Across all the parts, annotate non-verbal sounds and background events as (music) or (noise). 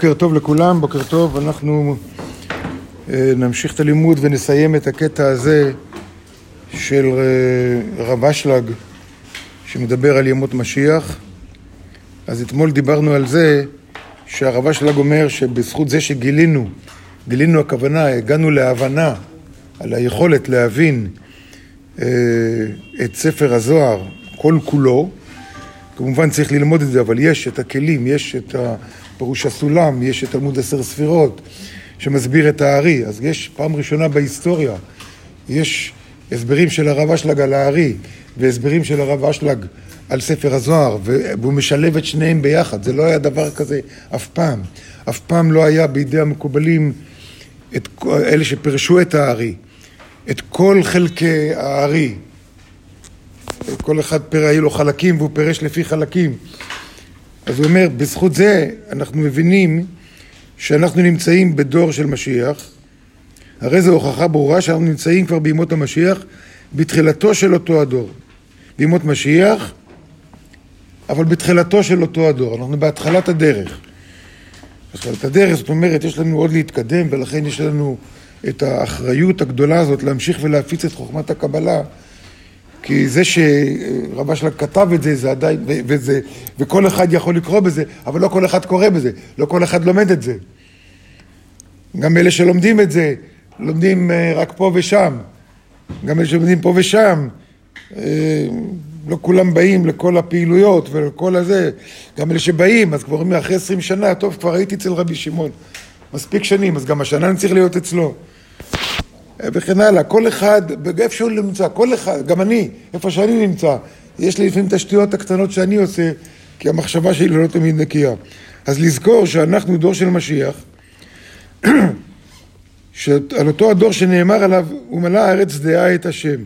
בוקר טוב לכולם, בוקר טוב, אנחנו אה, נמשיך את הלימוד ונסיים את הקטע הזה של אה, רב אשלג שמדבר על ימות משיח. אז אתמול דיברנו על זה שהרב אשלג אומר שבזכות זה שגילינו, גילינו הכוונה, הגענו להבנה על היכולת להבין אה, את ספר הזוהר כל כולו, כמובן צריך ללמוד את זה, אבל יש את הכלים, יש את פירוש הסולם, יש את תלמוד עשר ספירות שמסביר את הארי. אז יש פעם ראשונה בהיסטוריה, יש הסברים של הרב אשלג על הארי והסברים של הרב אשלג על ספר הזוהר, והוא משלב את שניהם ביחד. זה לא היה דבר כזה אף פעם. אף פעם לא היה בידי המקובלים, את אלה שפירשו את הארי, את כל חלקי הארי. כל אחד פר... היו לו חלקים והוא פירש לפי חלקים. אז הוא אומר, בזכות זה אנחנו מבינים שאנחנו נמצאים בדור של משיח. הרי זו הוכחה ברורה שאנחנו נמצאים כבר בימות המשיח, בתחילתו של אותו הדור. בימות משיח, אבל בתחילתו של אותו הדור. אנחנו בהתחלת הדרך. בהתחלת הדרך, זאת אומרת, יש לנו עוד להתקדם, ולכן יש לנו את האחריות הגדולה הזאת להמשיך ולהפיץ את חוכמת הקבלה כי זה שרב אשלג כתב את זה, זה עדיין, וזה, וכל אחד יכול לקרוא בזה, אבל לא כל אחד קורא בזה, לא כל אחד לומד את זה. גם אלה שלומדים את זה, לומדים אה, רק פה ושם. גם אלה שלומדים פה ושם, אה, לא כולם באים לכל הפעילויות ולכל הזה. גם אלה שבאים, אז כבר אומרים אחרי עשרים שנה, טוב, כבר הייתי אצל רבי שמעון. מספיק שנים, אז גם השנה אני צריך להיות אצלו. וכן הלאה. כל אחד, איפה שהוא נמצא, כל אחד, גם אני, איפה שאני נמצא, יש לי לפעמים את השטויות הקטנות שאני עושה, כי המחשבה שלי לא תמיד נקייה. אז לזכור שאנחנו דור של משיח, (clears throat) שעל אותו הדור שנאמר עליו, הוא מלא הארץ דעה את השם,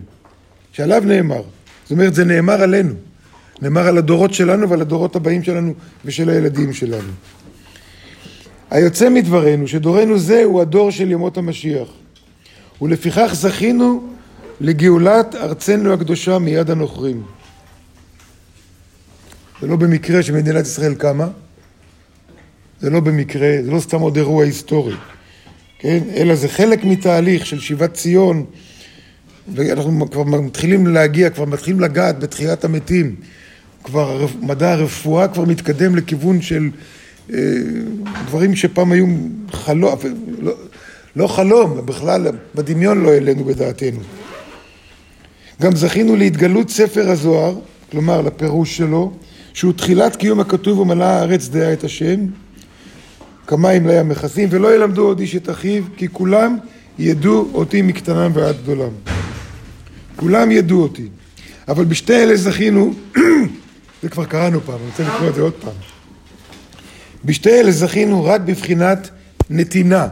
שעליו נאמר. זאת אומרת, זה נאמר עלינו. נאמר על הדורות שלנו ועל הדורות הבאים שלנו ושל הילדים שלנו. היוצא מדברנו, שדורנו זה הוא הדור של ימות המשיח. ולפיכך זכינו לגאולת ארצנו הקדושה מיד הנוכרים. זה לא במקרה שמדינת ישראל קמה, זה לא במקרה, זה לא סתם עוד אירוע היסטורי, כן? אלא זה חלק מתהליך של שיבת ציון, ואנחנו כבר מתחילים להגיע, כבר מתחילים לגעת בתחיית המתים. כבר מדע הרפואה כבר מתקדם לכיוון של אה, דברים שפעם היו חלום, לא, לא חלום, בכלל בדמיון לא העלינו בדעתנו. גם זכינו להתגלות ספר הזוהר, כלומר לפירוש שלו, שהוא תחילת קיום הכתוב ומלאה הארץ דעה את השם, כמים לים מכסים, ולא ילמדו עוד איש את אחיו, כי כולם ידעו אותי מקטנם ועד גדולם. כולם ידעו אותי. אבל בשתי אלה זכינו, (clears throat) זה כבר קראנו פעם, אני רוצה לקרוא את זה עוד פעם. בשתי אלה זכינו רק בבחינת נתינה.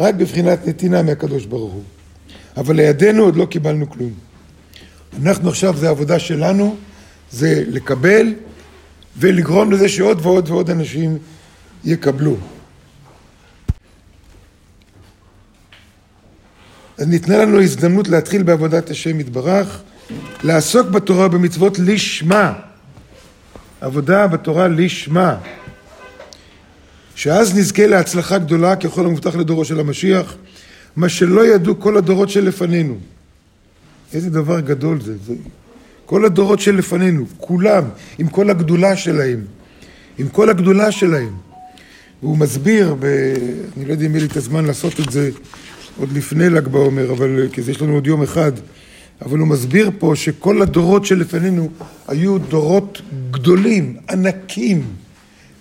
רק בבחינת נתינה מהקדוש ברוך הוא. אבל לידינו עוד לא קיבלנו כלום. אנחנו עכשיו, זה העבודה שלנו, זה לקבל ולגרום לזה שעוד ועוד ועוד אנשים יקבלו. אז ניתנה לנו הזדמנות להתחיל בעבודת השם יתברך, לעסוק בתורה ובמצוות לשמה. עבודה בתורה לשמה. שאז נזכה להצלחה גדולה ככל המובטח לדורו של המשיח, מה שלא ידעו כל הדורות שלפנינו. איזה דבר גדול זה. זה. כל הדורות שלפנינו, כולם, עם כל הגדולה שלהם, עם כל הגדולה שלהם. והוא מסביר, ב... אני לא יודע אם יהיה לי את הזמן לעשות את זה עוד לפני ל"ג בעומר, אבל כי יש לנו עוד יום אחד, אבל הוא מסביר פה שכל הדורות שלפנינו היו דורות גדולים, ענקים.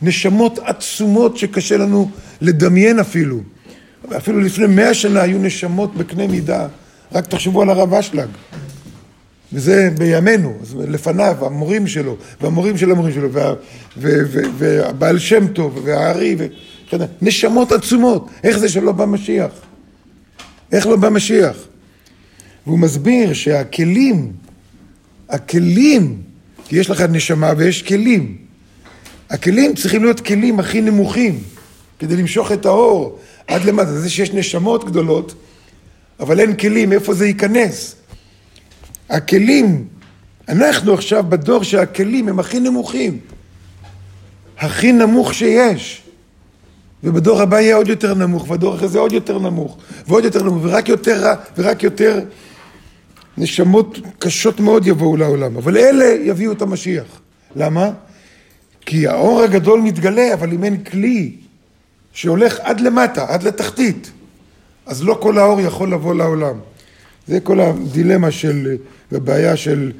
נשמות עצומות שקשה לנו לדמיין אפילו. אפילו לפני מאה שנה היו נשמות בקנה מידה, רק תחשבו על הרב אשלג. וזה בימינו, לפניו, המורים שלו, והמורים של המורים שלו, וה, ו, ו, והבעל שם טוב, והארי, וכן נשמות עצומות. איך זה שלא בא משיח? איך לא בא משיח? והוא מסביר שהכלים, הכלים, כי יש לך נשמה ויש כלים. הכלים צריכים להיות כלים הכי נמוכים, כדי למשוך את האור עד למטה. זה שיש נשמות גדולות, אבל אין כלים, איפה זה ייכנס? הכלים, אנחנו עכשיו בדור שהכלים הם הכי נמוכים, הכי נמוך שיש. ובדור הבא יהיה עוד יותר נמוך, והדור אחרי זה עוד יותר נמוך, ועוד יותר נמוך, ורק יותר רע, ורק יותר נשמות קשות מאוד יבואו לעולם. אבל אלה יביאו את המשיח. למה? כי האור הגדול מתגלה, אבל אם אין כלי שהולך עד למטה, עד לתחתית, אז לא כל האור יכול לבוא לעולם. זה כל הדילמה של, והבעיה של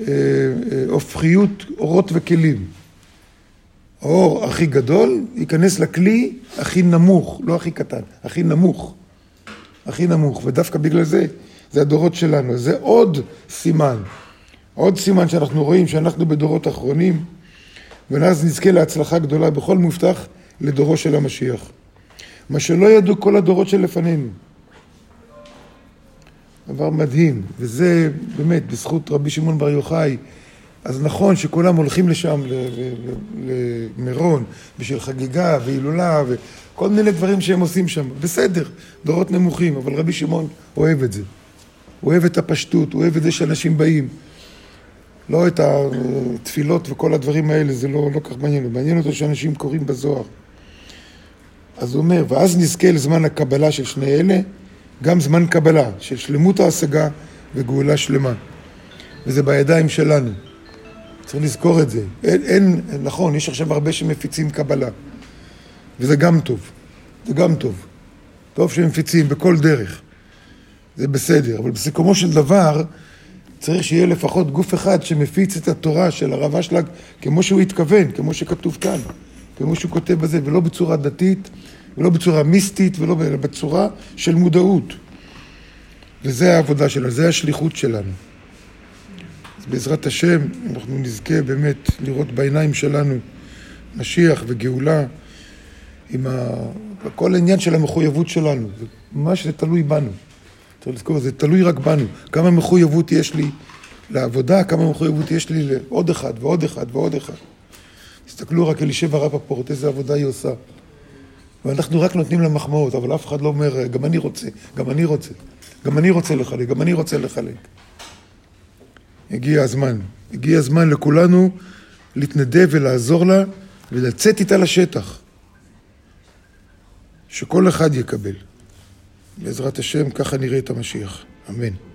אה, אה, הופכיות אורות וכלים. האור הכי גדול ייכנס לכלי הכי נמוך, לא הכי קטן, הכי נמוך. הכי נמוך, ודווקא בגלל זה, זה הדורות שלנו. זה עוד סימן, עוד סימן שאנחנו רואים שאנחנו בדורות אחרונים, ואז נזכה להצלחה גדולה בכל מובטח לדורו של המשיח. מה שלא ידעו כל הדורות שלפנינו. דבר מדהים, וזה באמת בזכות רבי שמעון בר יוחאי. אז נכון שכולם הולכים לשם, למירון, בשביל חגיגה והילולה וכל מיני דברים שהם עושים שם. בסדר, דורות נמוכים, אבל רבי שמעון אוהב את זה. הוא אוהב את הפשטות, הוא אוהב את זה שאנשים באים. לא את התפילות וכל הדברים האלה, זה לא, לא כך מעניין. מעניין אותו שאנשים קוראים בזוהר. אז הוא אומר, ואז נזכה לזמן הקבלה של שני אלה, גם זמן קבלה של שלמות ההשגה וגאולה שלמה. וזה בידיים שלנו. צריך לזכור את זה. אין, אין, נכון, יש עכשיו הרבה שמפיצים קבלה, וזה גם טוב. זה גם טוב. טוב שמפיצים בכל דרך. זה בסדר, אבל בסיכומו של דבר צריך שיהיה לפחות גוף אחד שמפיץ את התורה של הרב אשלג כמו שהוא התכוון, כמו שכתוב כאן, כמו שהוא כותב בזה, ולא בצורה דתית, ולא בצורה מיסטית, ולא בצורה של מודעות. וזה העבודה שלנו, זה השליחות שלנו. אז בעזרת השם אנחנו נזכה באמת לראות בעיניים שלנו משיח וגאולה עם ה... כל העניין של המחויבות שלנו, זה ממש זה תלוי בנו. צריך לזכור, זה תלוי רק בנו. כמה מחויבות יש לי לעבודה, כמה מחויבות יש לי לעוד אחד ועוד אחד ועוד אחד. תסתכלו רק אלישבע רפפורט, איזה עבודה היא עושה. ואנחנו רק נותנים לה מחמאות, אבל אף אחד לא אומר, גם אני רוצה, גם אני רוצה, גם אני רוצה לחלק, גם אני רוצה לחלק. הגיע הזמן. הגיע הזמן לכולנו להתנדב ולעזור לה ולצאת איתה לשטח. שכל אחד יקבל. בעזרת השם, ככה נראה את המשיח. אמן.